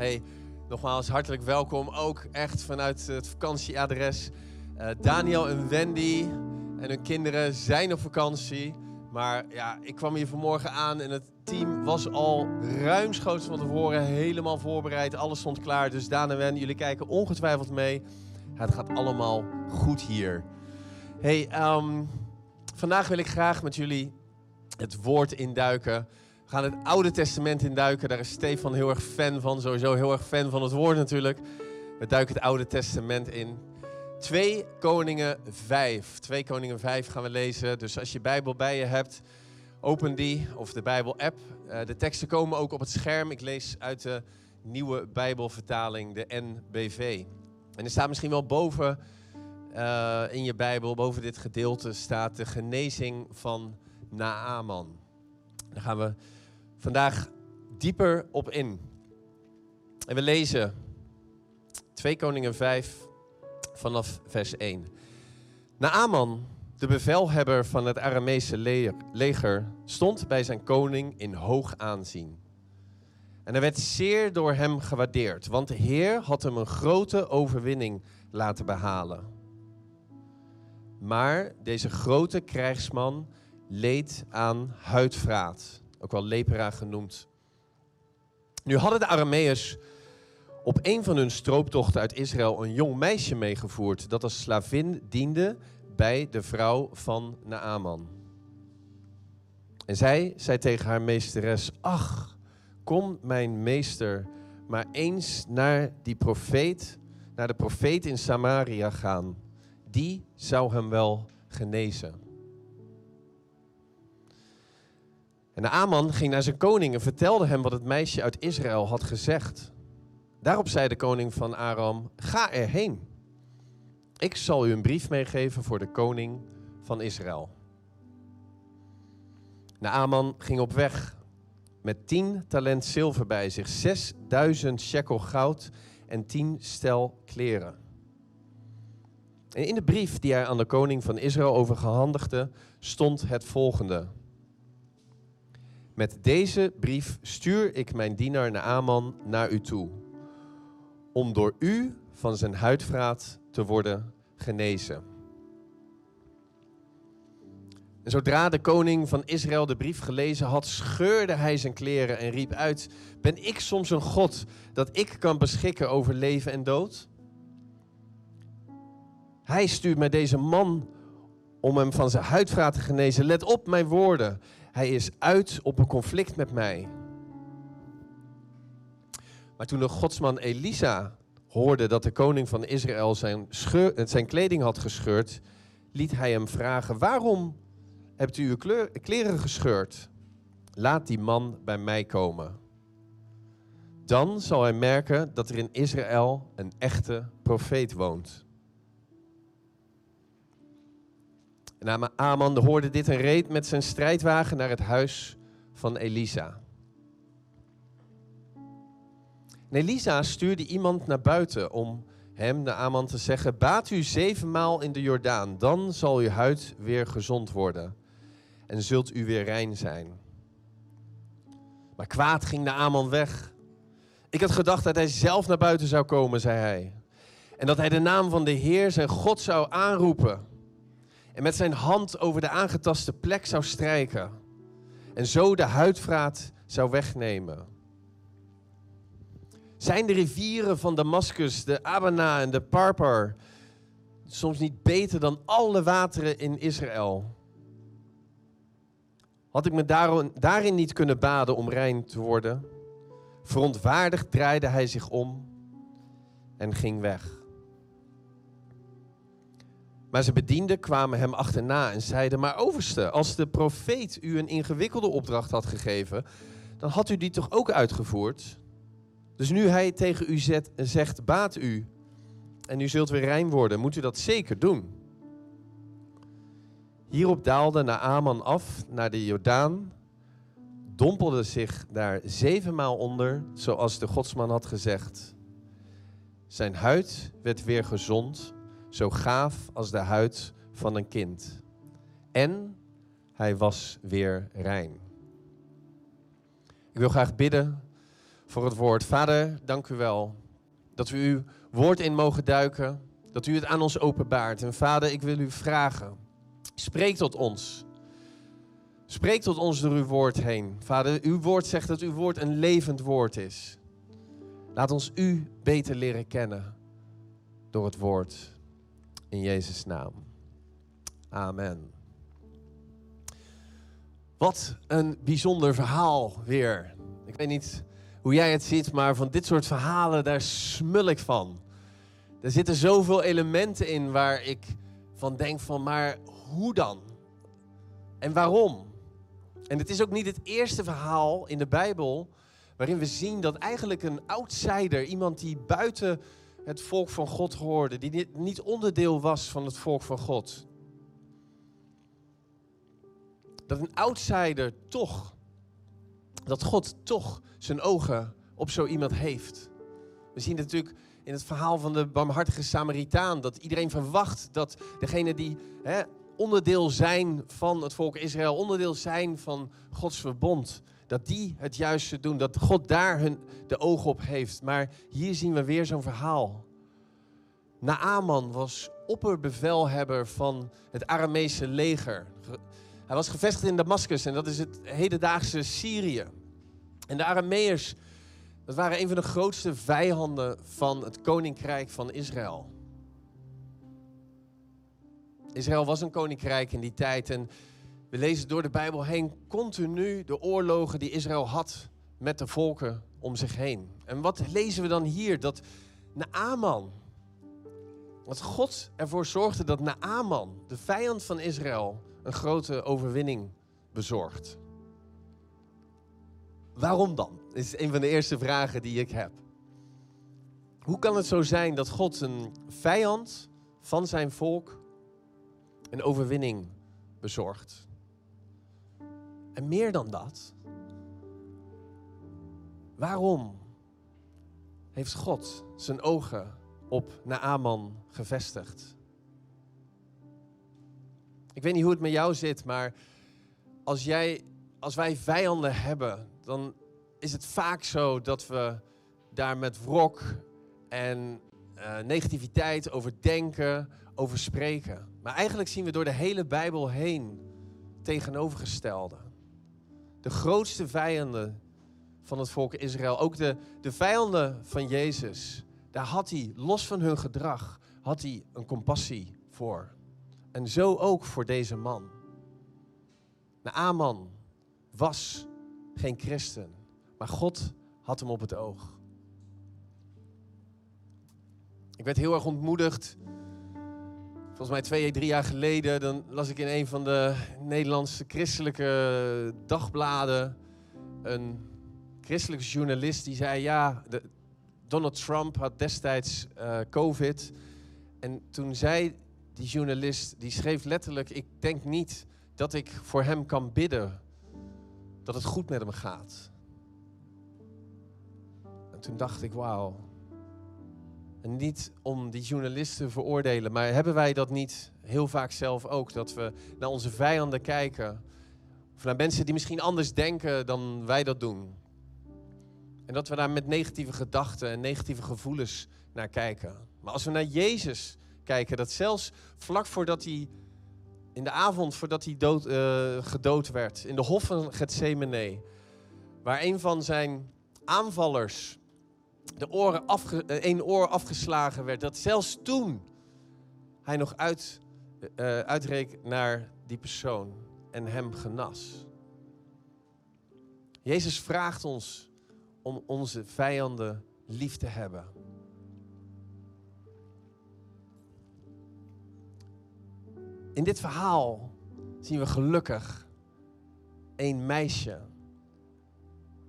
Hey, nogmaals hartelijk welkom. Ook echt vanuit het vakantieadres. Uh, Daniel en Wendy en hun kinderen zijn op vakantie. Maar ja, ik kwam hier vanmorgen aan en het team was al ruimschoots van tevoren helemaal voorbereid. Alles stond klaar. Dus Daan en Wen, jullie kijken ongetwijfeld mee. Het gaat allemaal goed hier. Hey, um, vandaag wil ik graag met jullie het woord induiken. We gaan het Oude Testament induiken. Daar is Stefan heel erg fan van. Sowieso heel erg fan van het woord natuurlijk. We duiken het Oude Testament in. 2 Koningen 5. 2 Koningen 5 gaan we lezen. Dus als je Bijbel bij je hebt, open die of de Bijbel-app. Uh, de teksten komen ook op het scherm. Ik lees uit de nieuwe Bijbelvertaling, de NBV. En er staat misschien wel boven uh, in je Bijbel, boven dit gedeelte, staat de genezing van Naaman. Daar gaan we vandaag dieper op in. En we lezen 2 Koningen 5 vanaf vers 1. Naaman, de bevelhebber van het Aramese leger, stond bij zijn koning in hoog aanzien. En hij werd zeer door hem gewaardeerd, want de Heer had hem een grote overwinning laten behalen. Maar deze grote krijgsman leed aan huidvraat ook wel lepera genoemd. Nu hadden de Arameërs op een van hun strooptochten uit Israël een jong meisje meegevoerd dat als slavin diende bij de vrouw van Naaman. En zij zei tegen haar meesteres: Ach, kom mijn meester maar eens naar die profeet, naar de profeet in Samaria gaan. Die zou hem wel genezen. En de Aman ging naar zijn koning en vertelde hem wat het meisje uit Israël had gezegd. Daarop zei de koning van Aram: Ga erheen. Ik zal u een brief meegeven voor de koning van Israël. Naaman ging op weg met tien talent zilver bij zich, zesduizend shekel goud en tien stel kleren. En in de brief die hij aan de koning van Israël overgehandigde, stond het volgende. Met deze brief stuur ik mijn dienaar Naaman naar u toe, om door u van zijn huidvraat te worden genezen. En zodra de koning van Israël de brief gelezen had, scheurde hij zijn kleren en riep uit: Ben ik soms een God dat ik kan beschikken over leven en dood? Hij stuurt mij deze man om hem van zijn huidvraat te genezen. Let op mijn woorden. Hij is uit op een conflict met mij. Maar toen de godsman Elisa hoorde dat de koning van Israël zijn, zijn kleding had gescheurd, liet hij hem vragen: Waarom hebt u uw kleren gescheurd? Laat die man bij mij komen. Dan zal hij merken dat er in Israël een echte profeet woont. En Aman hoorde dit en reed met zijn strijdwagen naar het huis van Elisa. En Elisa stuurde iemand naar buiten om hem, de Aman, te zeggen: Baat u zevenmaal in de Jordaan, dan zal uw huid weer gezond worden en zult u weer rein zijn. Maar kwaad ging de Aman weg. Ik had gedacht dat hij zelf naar buiten zou komen, zei hij. En dat hij de naam van de Heer, zijn God, zou aanroepen en met zijn hand over de aangetaste plek zou strijken en zo de huidvraat zou wegnemen. Zijn de rivieren van Damascus, de Abana en de Parpar soms niet beter dan alle wateren in Israël? Had ik me daarin niet kunnen baden om rein te worden? Verontwaardigd draaide hij zich om en ging weg. Maar zijn bedienden kwamen hem achterna en zeiden: Maar overste, als de profeet u een ingewikkelde opdracht had gegeven, dan had u die toch ook uitgevoerd? Dus nu hij tegen u zet, zegt: Baat u en u zult weer rein worden, moet u dat zeker doen. Hierop daalde Naaman af naar de Jordaan, dompelde zich daar zevenmaal onder, zoals de godsman had gezegd. Zijn huid werd weer gezond zo gaaf als de huid van een kind. En hij was weer rein. Ik wil graag bidden voor het woord. Vader, dank u wel dat we uw woord in mogen duiken, dat u het aan ons openbaart. En vader, ik wil u vragen, spreek tot ons. Spreek tot ons door uw woord heen. Vader, uw woord zegt dat uw woord een levend woord is. Laat ons u beter leren kennen door het woord. In Jezus' naam. Amen. Wat een bijzonder verhaal weer. Ik weet niet hoe jij het ziet, maar van dit soort verhalen, daar smul ik van. Er zitten zoveel elementen in waar ik van denk van, maar hoe dan? En waarom? En het is ook niet het eerste verhaal in de Bijbel waarin we zien dat eigenlijk een outsider, iemand die buiten het volk van God hoorde, die niet onderdeel was van het volk van God, dat een outsider toch, dat God toch zijn ogen op zo iemand heeft. We zien natuurlijk in het verhaal van de barmhartige Samaritaan dat iedereen verwacht dat degene die hè, onderdeel zijn van het volk Israël, onderdeel zijn van Gods verbond, dat die het juiste doen, dat God daar hun de ogen op heeft. Maar hier zien we weer zo'n verhaal. Naaman was opperbevelhebber van het Aramese leger. Hij was gevestigd in Damascus en dat is het hedendaagse Syrië. En de Arameërs, dat waren een van de grootste vijanden van het koninkrijk van Israël. Israël was een koninkrijk in die tijd en we lezen door de Bijbel heen continu de oorlogen die Israël had met de volken om zich heen. En wat lezen we dan hier? Dat Naaman, dat God ervoor zorgde dat Naaman, de vijand van Israël, een grote overwinning bezorgt. Waarom dan? Is een van de eerste vragen die ik heb. Hoe kan het zo zijn dat God een vijand van zijn volk een overwinning bezorgt? En meer dan dat, waarom heeft God zijn ogen op Naaman gevestigd? Ik weet niet hoe het met jou zit, maar als, jij, als wij vijanden hebben, dan is het vaak zo dat we daar met wrok en uh, negativiteit over denken, over spreken. Maar eigenlijk zien we door de hele Bijbel heen tegenovergestelde. De grootste vijanden van het volk Israël, ook de, de vijanden van Jezus, daar had hij, los van hun gedrag, had hij een compassie voor. En zo ook voor deze man. Naaman was geen christen, maar God had hem op het oog. Ik werd heel erg ontmoedigd. Volgens mij twee, drie jaar geleden, dan las ik in een van de Nederlandse christelijke dagbladen een christelijke journalist die zei: Ja, Donald Trump had destijds uh, COVID. En toen zei die journalist, die schreef letterlijk: Ik denk niet dat ik voor hem kan bidden dat het goed met hem gaat. En toen dacht ik: Wauw. En niet om die journalisten te veroordelen, maar hebben wij dat niet heel vaak zelf ook? Dat we naar onze vijanden kijken. Of naar mensen die misschien anders denken dan wij dat doen. En dat we daar met negatieve gedachten en negatieve gevoelens naar kijken. Maar als we naar Jezus kijken, dat zelfs vlak voordat hij, in de avond voordat hij dood, uh, gedood werd, in de hof van Gethsemane, waar een van zijn aanvallers de oren afge, uh, een oor afgeslagen werd, dat zelfs toen hij nog uit, uh, uitreek naar die persoon en hem genas. Jezus vraagt ons om onze vijanden lief te hebben. In dit verhaal zien we gelukkig een meisje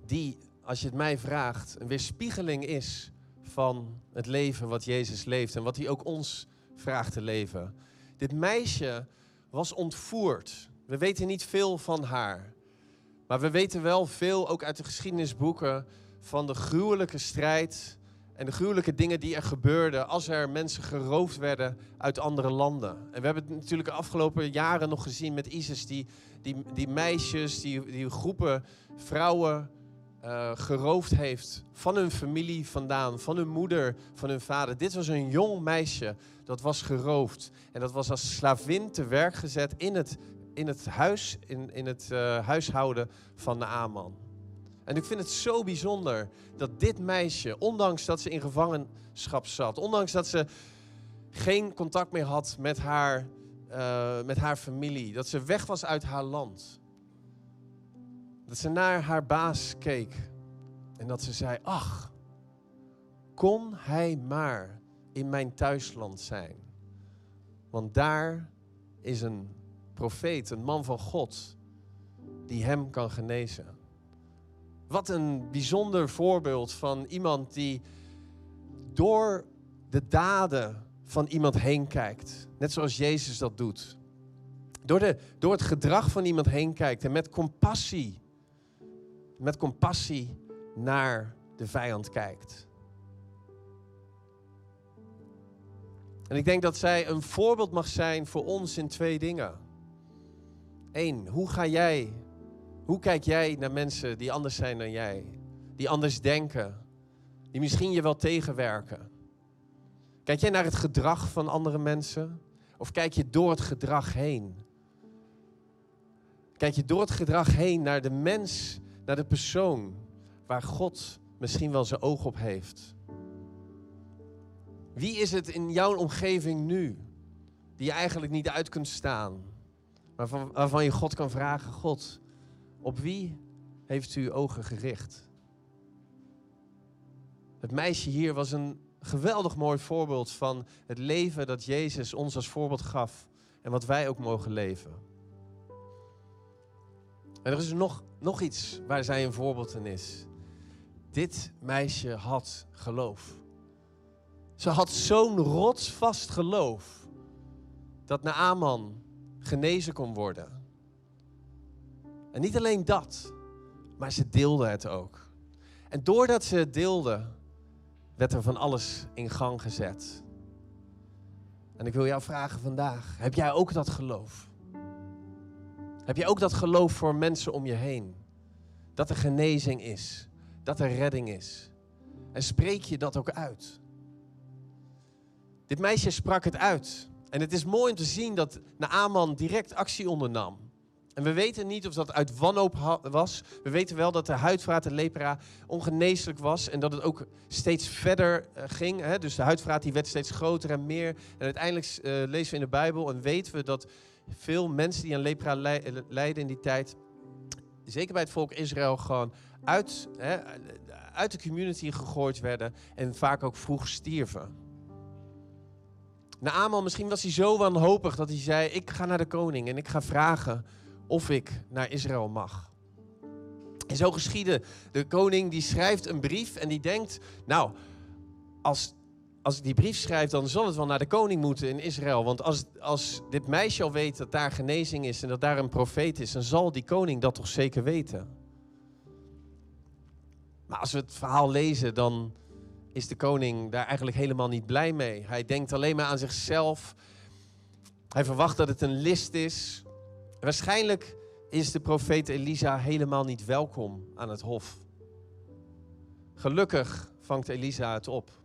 die, als je het mij vraagt, een weerspiegeling is van het leven wat Jezus leeft en wat hij ook ons vraagt te leven. Dit meisje was ontvoerd. We weten niet veel van haar. Maar we weten wel veel, ook uit de geschiedenisboeken, van de gruwelijke strijd en de gruwelijke dingen die er gebeurden als er mensen geroofd werden uit andere landen. En we hebben het natuurlijk de afgelopen jaren nog gezien met ISIS, die, die, die meisjes, die, die groepen vrouwen uh, geroofd heeft van hun familie vandaan, van hun moeder, van hun vader. Dit was een jong meisje dat was geroofd. En dat was als slavin te werk gezet in het, in het huis, in, in het uh, huishouden van de Aman. En ik vind het zo bijzonder dat dit meisje, ondanks dat ze in gevangenschap zat, ondanks dat ze geen contact meer had met haar, uh, met haar familie, dat ze weg was uit haar land, dat ze naar haar baas keek en dat ze zei: Ach, kon hij maar in mijn thuisland zijn. Want daar is een profeet, een man van God, die hem kan genezen. Wat een bijzonder voorbeeld van iemand die door de daden van iemand heen kijkt. Net zoals Jezus dat doet. Door, de, door het gedrag van iemand heen kijkt en met compassie, met compassie naar de vijand kijkt. En ik denk dat zij een voorbeeld mag zijn voor ons in twee dingen. Eén, hoe ga jij, hoe kijk jij naar mensen die anders zijn dan jij? Die anders denken, die misschien je wel tegenwerken. Kijk jij naar het gedrag van andere mensen? Of kijk je door het gedrag heen? Kijk je door het gedrag heen naar de mens, naar de persoon waar God misschien wel zijn oog op heeft? Wie is het in jouw omgeving nu die je eigenlijk niet uit kunt staan? Waarvan, waarvan je God kan vragen, God, op wie heeft u ogen gericht? Het meisje hier was een geweldig mooi voorbeeld van het leven dat Jezus ons als voorbeeld gaf en wat wij ook mogen leven. En er is nog, nog iets waar zij een voorbeeld in is. Dit meisje had geloof. Ze had zo'n rotsvast geloof dat Naaman genezen kon worden. En niet alleen dat, maar ze deelde het ook. En doordat ze het deelde, werd er van alles in gang gezet. En ik wil jou vragen vandaag, heb jij ook dat geloof? Heb jij ook dat geloof voor mensen om je heen? Dat er genezing is, dat er redding is. En spreek je dat ook uit? Dit meisje sprak het uit. En het is mooi om te zien dat Naaman direct actie ondernam. En we weten niet of dat uit wanhoop was. We weten wel dat de huidvraat en lepra ongeneeslijk was. En dat het ook steeds verder eh, ging. Dus de huidvraat die werd steeds groter en meer. En uiteindelijk uh, lezen we in de Bijbel en weten we dat veel mensen die aan lepra lijden in die tijd... zeker bij het volk Israël gewoon uit, hè, uit de community gegooid werden. En vaak ook vroeg stierven. Naaman, misschien was hij zo wanhopig dat hij zei: Ik ga naar de koning en ik ga vragen of ik naar Israël mag. En zo geschiedde. De koning die schrijft een brief en die denkt: Nou, als, als ik die brief schrijf, dan zal het wel naar de koning moeten in Israël. Want als, als dit meisje al weet dat daar genezing is en dat daar een profeet is, dan zal die koning dat toch zeker weten. Maar als we het verhaal lezen, dan is de koning daar eigenlijk helemaal niet blij mee. Hij denkt alleen maar aan zichzelf. Hij verwacht dat het een list is. waarschijnlijk is de profeet Elisa helemaal niet welkom aan het hof. Gelukkig vangt Elisa het op.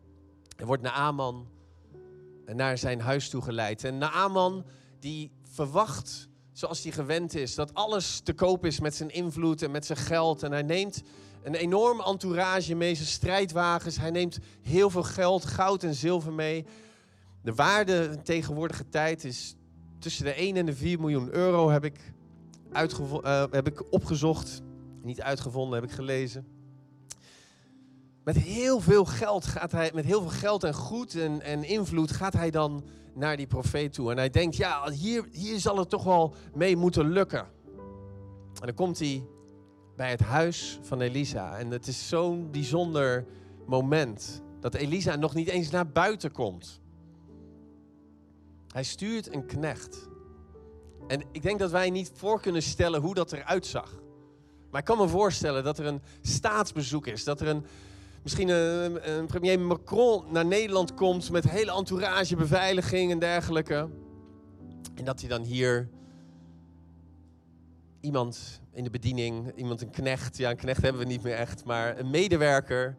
Er wordt Naaman naar zijn huis toe geleid. En Naaman die verwacht, zoals hij gewend is, dat alles te koop is met zijn invloed en met zijn geld. En hij neemt een enorm entourage mee, zijn strijdwagens. Hij neemt heel veel geld, goud en zilver mee. De waarde tegenwoordige tijd is tussen de 1 en de 4 miljoen euro, heb ik, uh, heb ik opgezocht. Niet uitgevonden, heb ik gelezen. Met heel veel geld gaat hij, met heel veel geld en goed en, en invloed gaat hij dan naar die profeet toe. En hij denkt, ja, hier, hier zal het toch wel mee moeten lukken. En dan komt hij bij het huis van Elisa. En het is zo'n bijzonder moment dat Elisa nog niet eens naar buiten komt. Hij stuurt een knecht. En ik denk dat wij niet voor kunnen stellen hoe dat eruit zag. Maar ik kan me voorstellen dat er een staatsbezoek is. Dat er een, misschien een, een premier Macron naar Nederland komt met hele entourage, beveiliging en dergelijke. En dat hij dan hier iemand in de bediening, iemand een knecht, ja een knecht hebben we niet meer echt, maar een medewerker,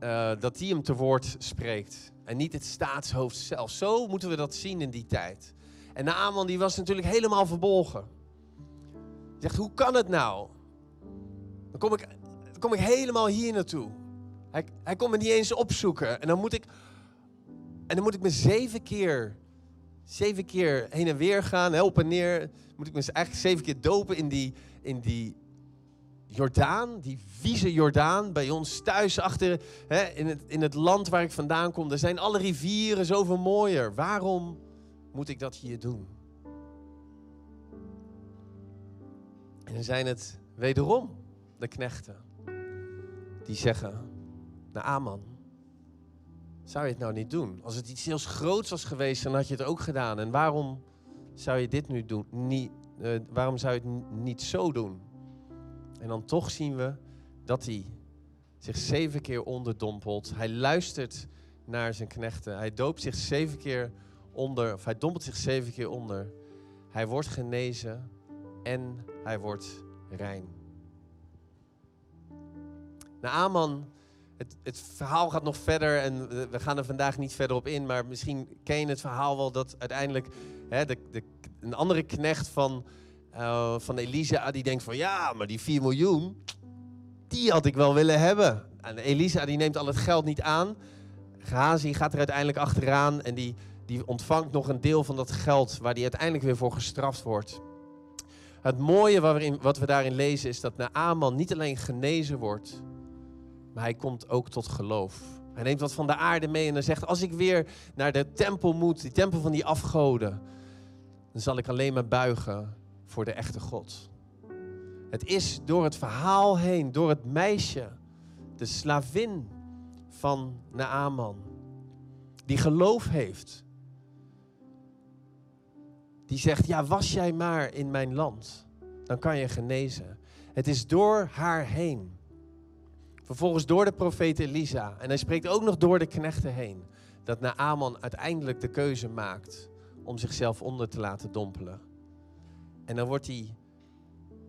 uh, dat die hem te woord spreekt. En niet het staatshoofd zelf. Zo moeten we dat zien in die tijd. En Naaman die was natuurlijk helemaal verbolgen. Hij zegt, hoe kan het nou? Dan kom ik, kom ik helemaal hier naartoe. Hij, hij komt me niet eens opzoeken. En dan moet ik, en dan moet ik me zeven keer, zeven keer heen en weer gaan, helpen en neer. Moet ik me eigenlijk zeven keer dopen in die, in die Jordaan, die vieze Jordaan, bij ons thuis achter, hè, in, het, in het land waar ik vandaan kom. Er zijn alle rivieren zoveel mooier. Waarom moet ik dat hier doen? En dan zijn het wederom de knechten die zeggen, naar Aman, zou je het nou niet doen? Als het iets heel groots was geweest, dan had je het ook gedaan. En waarom zou je dit nu doen? Uh, waarom zou je het niet zo doen? En dan toch zien we dat hij zich zeven keer onderdompelt. Hij luistert naar zijn knechten. Hij doopt zich zeven keer onder, of hij dompelt zich zeven keer onder. Hij wordt genezen en hij wordt rein. Naaman, het, het verhaal gaat nog verder en we gaan er vandaag niet verder op in, maar misschien ken je het verhaal wel dat uiteindelijk hè, de, de, een andere knecht van, uh, van Elisa, die denkt van ja, maar die 4 miljoen, die had ik wel willen hebben. En Elisa die neemt al het geld niet aan. Gehazi gaat er uiteindelijk achteraan en die, die ontvangt nog een deel van dat geld waar die uiteindelijk weer voor gestraft wordt. Het mooie wat we, wat we daarin lezen is dat Naaman niet alleen genezen wordt, maar hij komt ook tot geloof. Hij neemt wat van de aarde mee en hij zegt: Als ik weer naar de tempel moet, die tempel van die afgoden, dan zal ik alleen maar buigen voor de echte God. Het is door het verhaal heen, door het meisje, de slavin van Naaman, die geloof heeft. Die zegt, ja, was jij maar in mijn land, dan kan je genezen. Het is door haar heen. Vervolgens door de profeet Elisa. En hij spreekt ook nog door de knechten heen. Dat Naaman uiteindelijk de keuze maakt om zichzelf onder te laten dompelen. En dan wordt hij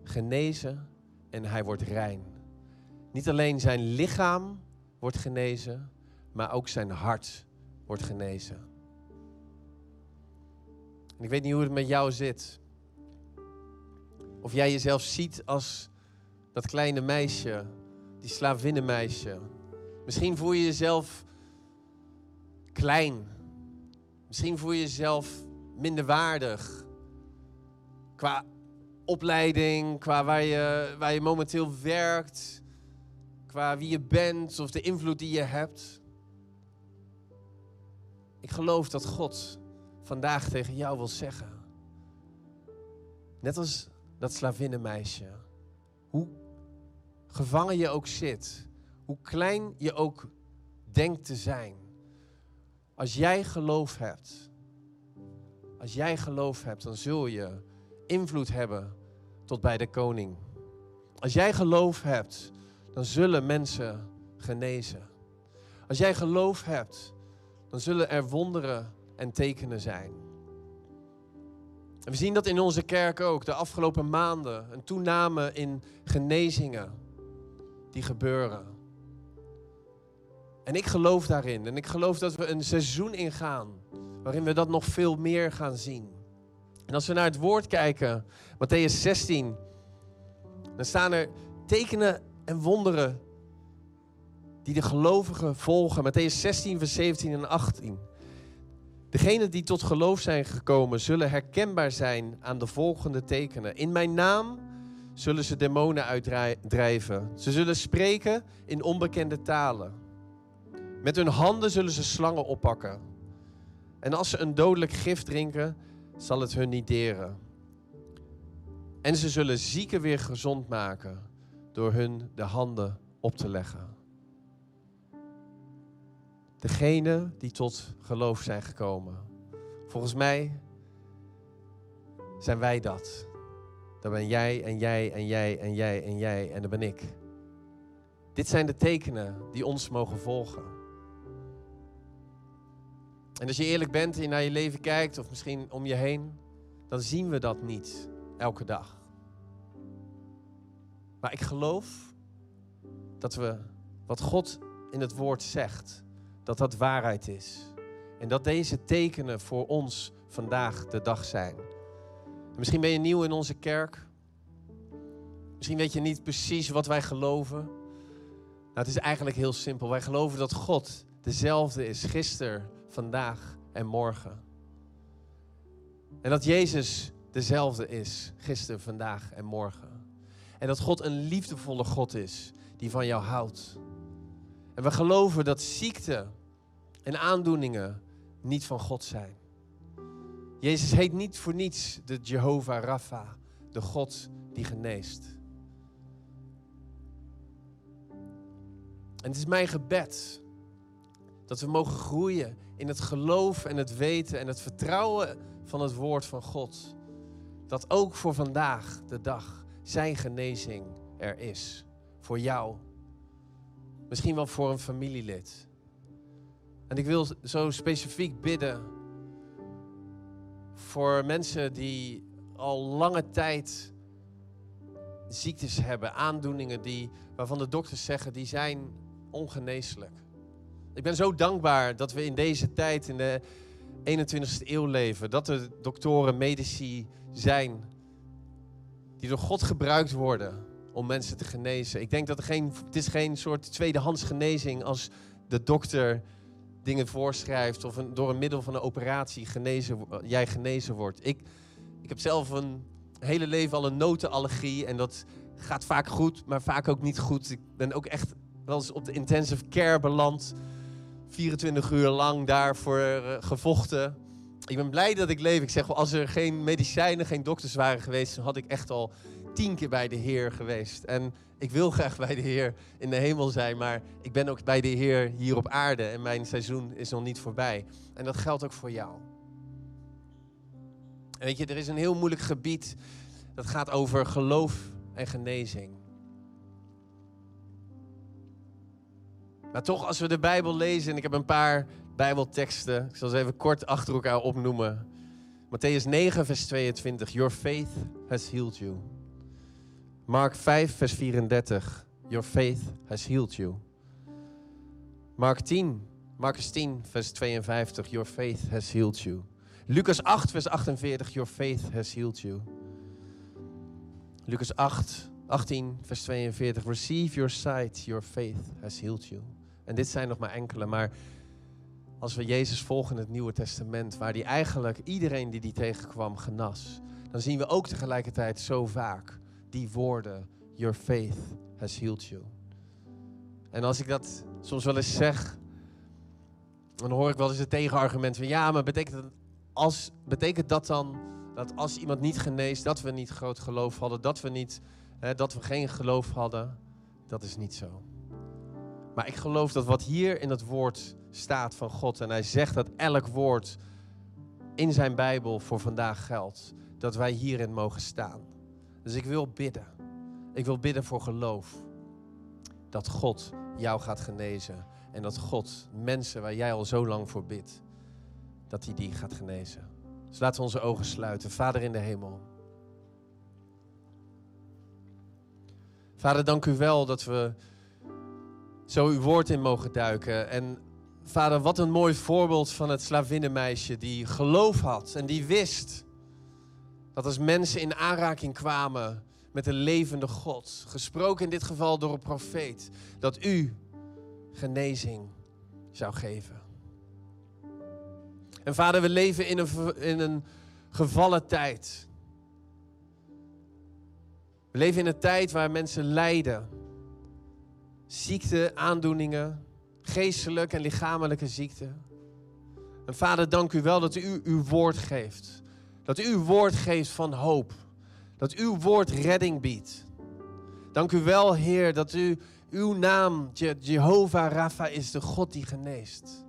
genezen en hij wordt rein. Niet alleen zijn lichaam wordt genezen, maar ook zijn hart wordt genezen. En ik weet niet hoe het met jou zit. Of jij jezelf ziet als dat kleine meisje, die slavinnenmeisje. Misschien voel je jezelf klein. Misschien voel je jezelf minderwaardig. Qua opleiding, qua waar je, waar je momenteel werkt, qua wie je bent of de invloed die je hebt. Ik geloof dat God vandaag tegen jou wil zeggen. Net als dat slavinnenmeisje. Hoe gevangen je ook zit, hoe klein je ook denkt te zijn. Als jij geloof hebt, als jij geloof hebt, dan zul je invloed hebben tot bij de koning. Als jij geloof hebt, dan zullen mensen genezen. Als jij geloof hebt, dan zullen er wonderen en tekenen zijn. En we zien dat in onze kerk ook de afgelopen maanden. Een toename in genezingen die gebeuren. En ik geloof daarin. En ik geloof dat we een seizoen ingaan waarin we dat nog veel meer gaan zien. En als we naar het woord kijken, Matthäus 16, dan staan er tekenen en wonderen die de gelovigen volgen. Matthäus 16, vers 17 en 18. Degenen die tot geloof zijn gekomen, zullen herkenbaar zijn aan de volgende tekenen. In mijn naam zullen ze demonen uitdrijven. Ze zullen spreken in onbekende talen. Met hun handen zullen ze slangen oppakken. En als ze een dodelijk gif drinken, zal het hun niet deren. En ze zullen zieken weer gezond maken door hun de handen op te leggen. Degene die tot geloof zijn gekomen. Volgens mij zijn wij dat. Dan ben jij en jij en jij en jij en jij en dan ben ik. Dit zijn de tekenen die ons mogen volgen. En als je eerlijk bent en je naar je leven kijkt, of misschien om je heen, dan zien we dat niet elke dag. Maar ik geloof dat we wat God in het woord zegt, dat dat waarheid is. En dat deze tekenen voor ons vandaag de dag zijn. Misschien ben je nieuw in onze kerk. Misschien weet je niet precies wat wij geloven. Nou, het is eigenlijk heel simpel. Wij geloven dat God dezelfde is gisteren, vandaag en morgen. En dat Jezus dezelfde is gisteren, vandaag en morgen. En dat God een liefdevolle God is die van jou houdt. En we geloven dat ziekte en aandoeningen niet van God zijn. Jezus heet niet voor niets de Jehovah Rapha, de God die geneest. En het is mijn gebed dat we mogen groeien in het geloof en het weten en het vertrouwen van het woord van God. Dat ook voor vandaag de dag zijn genezing er is. Voor jou. Misschien wel voor een familielid. En ik wil zo specifiek bidden voor mensen die al lange tijd ziektes hebben, aandoeningen die, waarvan de dokters zeggen die zijn ongeneeslijk. Ik ben zo dankbaar dat we in deze tijd, in de 21ste eeuw leven, dat er doktoren, medici zijn die door God gebruikt worden om mensen te genezen. Ik denk dat er geen, het is geen soort tweedehands genezing als de dokter dingen voorschrijft of een, door een middel van een operatie genezen, jij genezen wordt. Ik, ik heb zelf een hele leven al een notenallergie en dat gaat vaak goed, maar vaak ook niet goed. Ik ben ook echt wel eens op de intensive care beland. 24 uur lang daarvoor uh, gevochten. Ik ben blij dat ik leef. Ik zeg wel, als er geen medicijnen, geen dokters waren geweest, dan had ik echt al tien keer bij de Heer geweest. En ik wil graag bij de Heer in de hemel zijn, maar ik ben ook bij de Heer hier op aarde en mijn seizoen is nog niet voorbij. En dat geldt ook voor jou. En weet je, er is een heel moeilijk gebied dat gaat over geloof en genezing. Maar toch, als we de Bijbel lezen, en ik heb een paar Bijbelteksten, ik zal ze even kort achter elkaar opnoemen. Matthäus 9, vers 22. Your faith has healed you. Mark 5, vers 34. Your faith has healed you. Mark 10, Marcus 10, vers 52. Your faith has healed you. Lucas 8, vers 48. Your faith has healed you. Lucas 8, 18, vers 42. Receive your sight, your faith has healed you. En dit zijn nog maar enkele, maar als we Jezus volgen in het Nieuwe Testament, waar hij eigenlijk iedereen die die tegenkwam genas, dan zien we ook tegelijkertijd zo vaak die woorden, your faith has healed you. En als ik dat soms wel eens zeg, dan hoor ik wel eens het tegenargument van ja, maar betekent dat, als, betekent dat dan dat als iemand niet geneest, dat we niet groot geloof hadden, dat we, niet, hè, dat we geen geloof hadden? Dat is niet zo. Maar ik geloof dat wat hier in het woord staat van God, en hij zegt dat elk woord in zijn Bijbel voor vandaag geldt, dat wij hierin mogen staan. Dus ik wil bidden. Ik wil bidden voor geloof. Dat God jou gaat genezen. En dat God mensen waar jij al zo lang voor bidt, dat hij die gaat genezen. Dus laten we onze ogen sluiten. Vader in de hemel. Vader, dank u wel dat we zo uw woord in mogen duiken. En vader, wat een mooi voorbeeld van het slavinnenmeisje die geloof had en die wist dat als mensen in aanraking kwamen met een levende God, gesproken in dit geval door een profeet, dat u genezing zou geven. En vader, we leven in een, in een gevallen tijd. We leven in een tijd waar mensen lijden ziekte, aandoeningen, geestelijke en lichamelijke ziekte. En vader, dank u wel dat u uw woord geeft. Dat uw woord geeft van hoop. Dat uw woord redding biedt. Dank u wel, Heer, dat u, uw naam, Je Jehovah Rapha, is de God die geneest.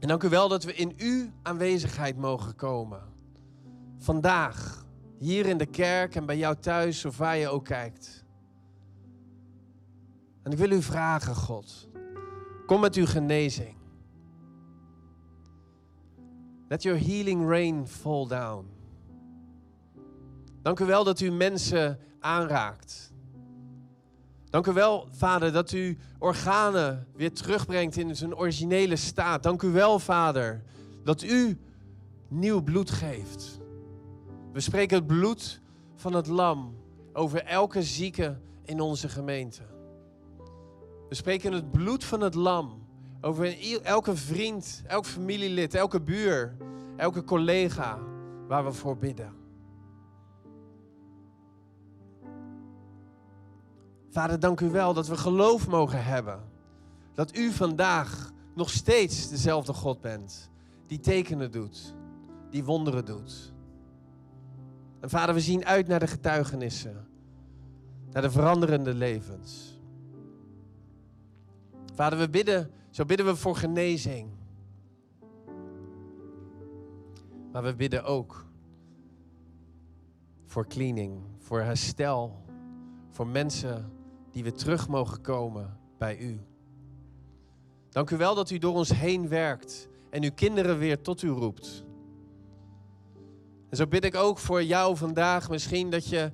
En dank u wel dat we in uw aanwezigheid mogen komen. Vandaag, hier in de kerk en bij jou thuis, of waar je ook kijkt. En ik wil u vragen, God, kom met uw genezing. Let your healing rain fall down. Dank u wel dat u mensen aanraakt. Dank u wel, Vader, dat u organen weer terugbrengt in zijn originele staat. Dank u wel, Vader, dat u nieuw bloed geeft. We spreken het bloed van het lam over elke zieke in onze gemeente. We spreken het bloed van het lam over elke vriend, elk familielid, elke buur, elke collega waar we voor bidden. Vader, dank u wel dat we geloof mogen hebben. Dat u vandaag nog steeds dezelfde God bent. Die tekenen doet. Die wonderen doet. En vader, we zien uit naar de getuigenissen. Naar de veranderende levens. Vader, we bidden, zo bidden we voor genezing. Maar we bidden ook voor cleaning, voor herstel, voor mensen die we terug mogen komen bij u. Dank u wel dat u door ons heen werkt en uw kinderen weer tot u roept. En zo bid ik ook voor jou vandaag misschien dat je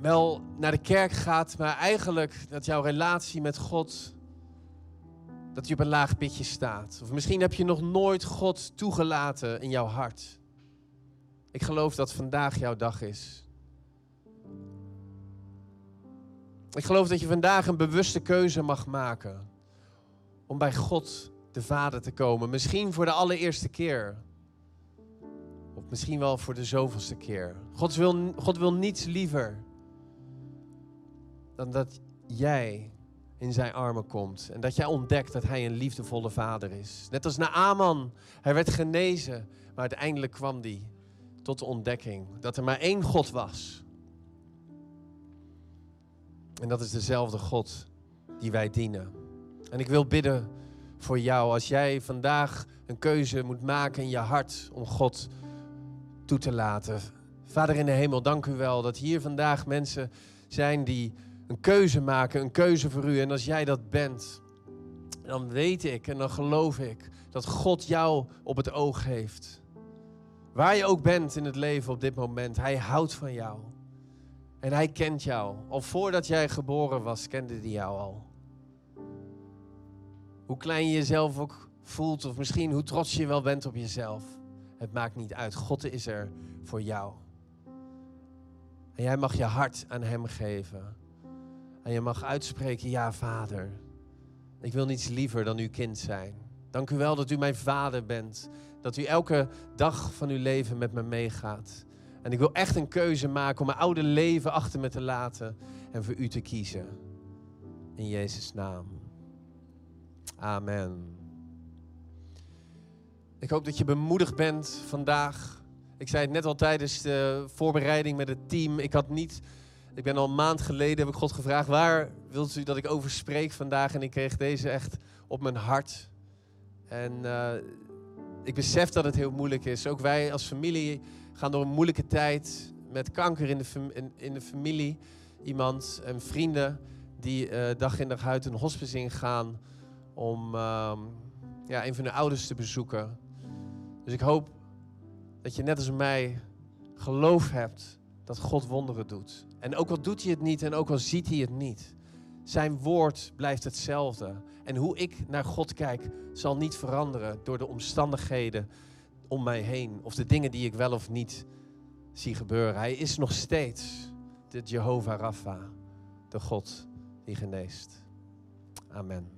wel naar de kerk gaat, maar eigenlijk dat jouw relatie met God, dat je op een laag pitje staat. Of misschien heb je nog nooit God toegelaten in jouw hart. Ik geloof dat vandaag jouw dag is. Ik geloof dat je vandaag een bewuste keuze mag maken om bij God de Vader te komen. Misschien voor de allereerste keer. Of misschien wel voor de zoveelste keer. God wil, God wil niets liever dan dat jij in zijn armen komt. En dat jij ontdekt dat hij een liefdevolle vader is. Net als Naaman. Hij werd genezen. Maar uiteindelijk kwam hij tot de ontdekking dat er maar één God was. En dat is dezelfde God die wij dienen. En ik wil bidden voor jou als jij vandaag een keuze moet maken in je hart om God toe te laten. Vader in de hemel, dank u wel dat hier vandaag mensen zijn die een keuze maken, een keuze voor u. En als jij dat bent, dan weet ik en dan geloof ik dat God jou op het oog heeft. Waar je ook bent in het leven op dit moment, Hij houdt van jou. En hij kent jou. Al voordat jij geboren was, kende hij jou al. Hoe klein je jezelf ook voelt, of misschien hoe trots je wel bent op jezelf. Het maakt niet uit. God is er voor jou. En jij mag je hart aan Hem geven. En je mag uitspreken, ja Vader, ik wil niets liever dan uw kind zijn. Dank u wel dat u mijn vader bent. Dat u elke dag van uw leven met me meegaat. En ik wil echt een keuze maken om mijn oude leven achter me te laten en voor u te kiezen. In Jezus' naam. Amen. Ik hoop dat je bemoedigd bent vandaag. Ik zei het net al tijdens de voorbereiding met het team. Ik had niet. Ik ben al een maand geleden heb ik God gevraagd: waar wilt u dat ik over spreek vandaag? En ik kreeg deze echt op mijn hart. En uh, ik besef dat het heel moeilijk is. Ook wij als familie gaan door een moeilijke tijd met kanker in de, in, de familie. Iemand en vrienden die uh, dag in dag uit een hospice ingaan om uh, ja, een van hun ouders te bezoeken. Dus ik hoop dat je net als mij geloof hebt dat God wonderen doet. En ook al doet hij het niet en ook al ziet hij het niet. Zijn woord blijft hetzelfde. En hoe ik naar God kijk zal niet veranderen door de omstandigheden om mij heen. Of de dingen die ik wel of niet zie gebeuren. Hij is nog steeds de Jehovah Rapha, de God die geneest. Amen.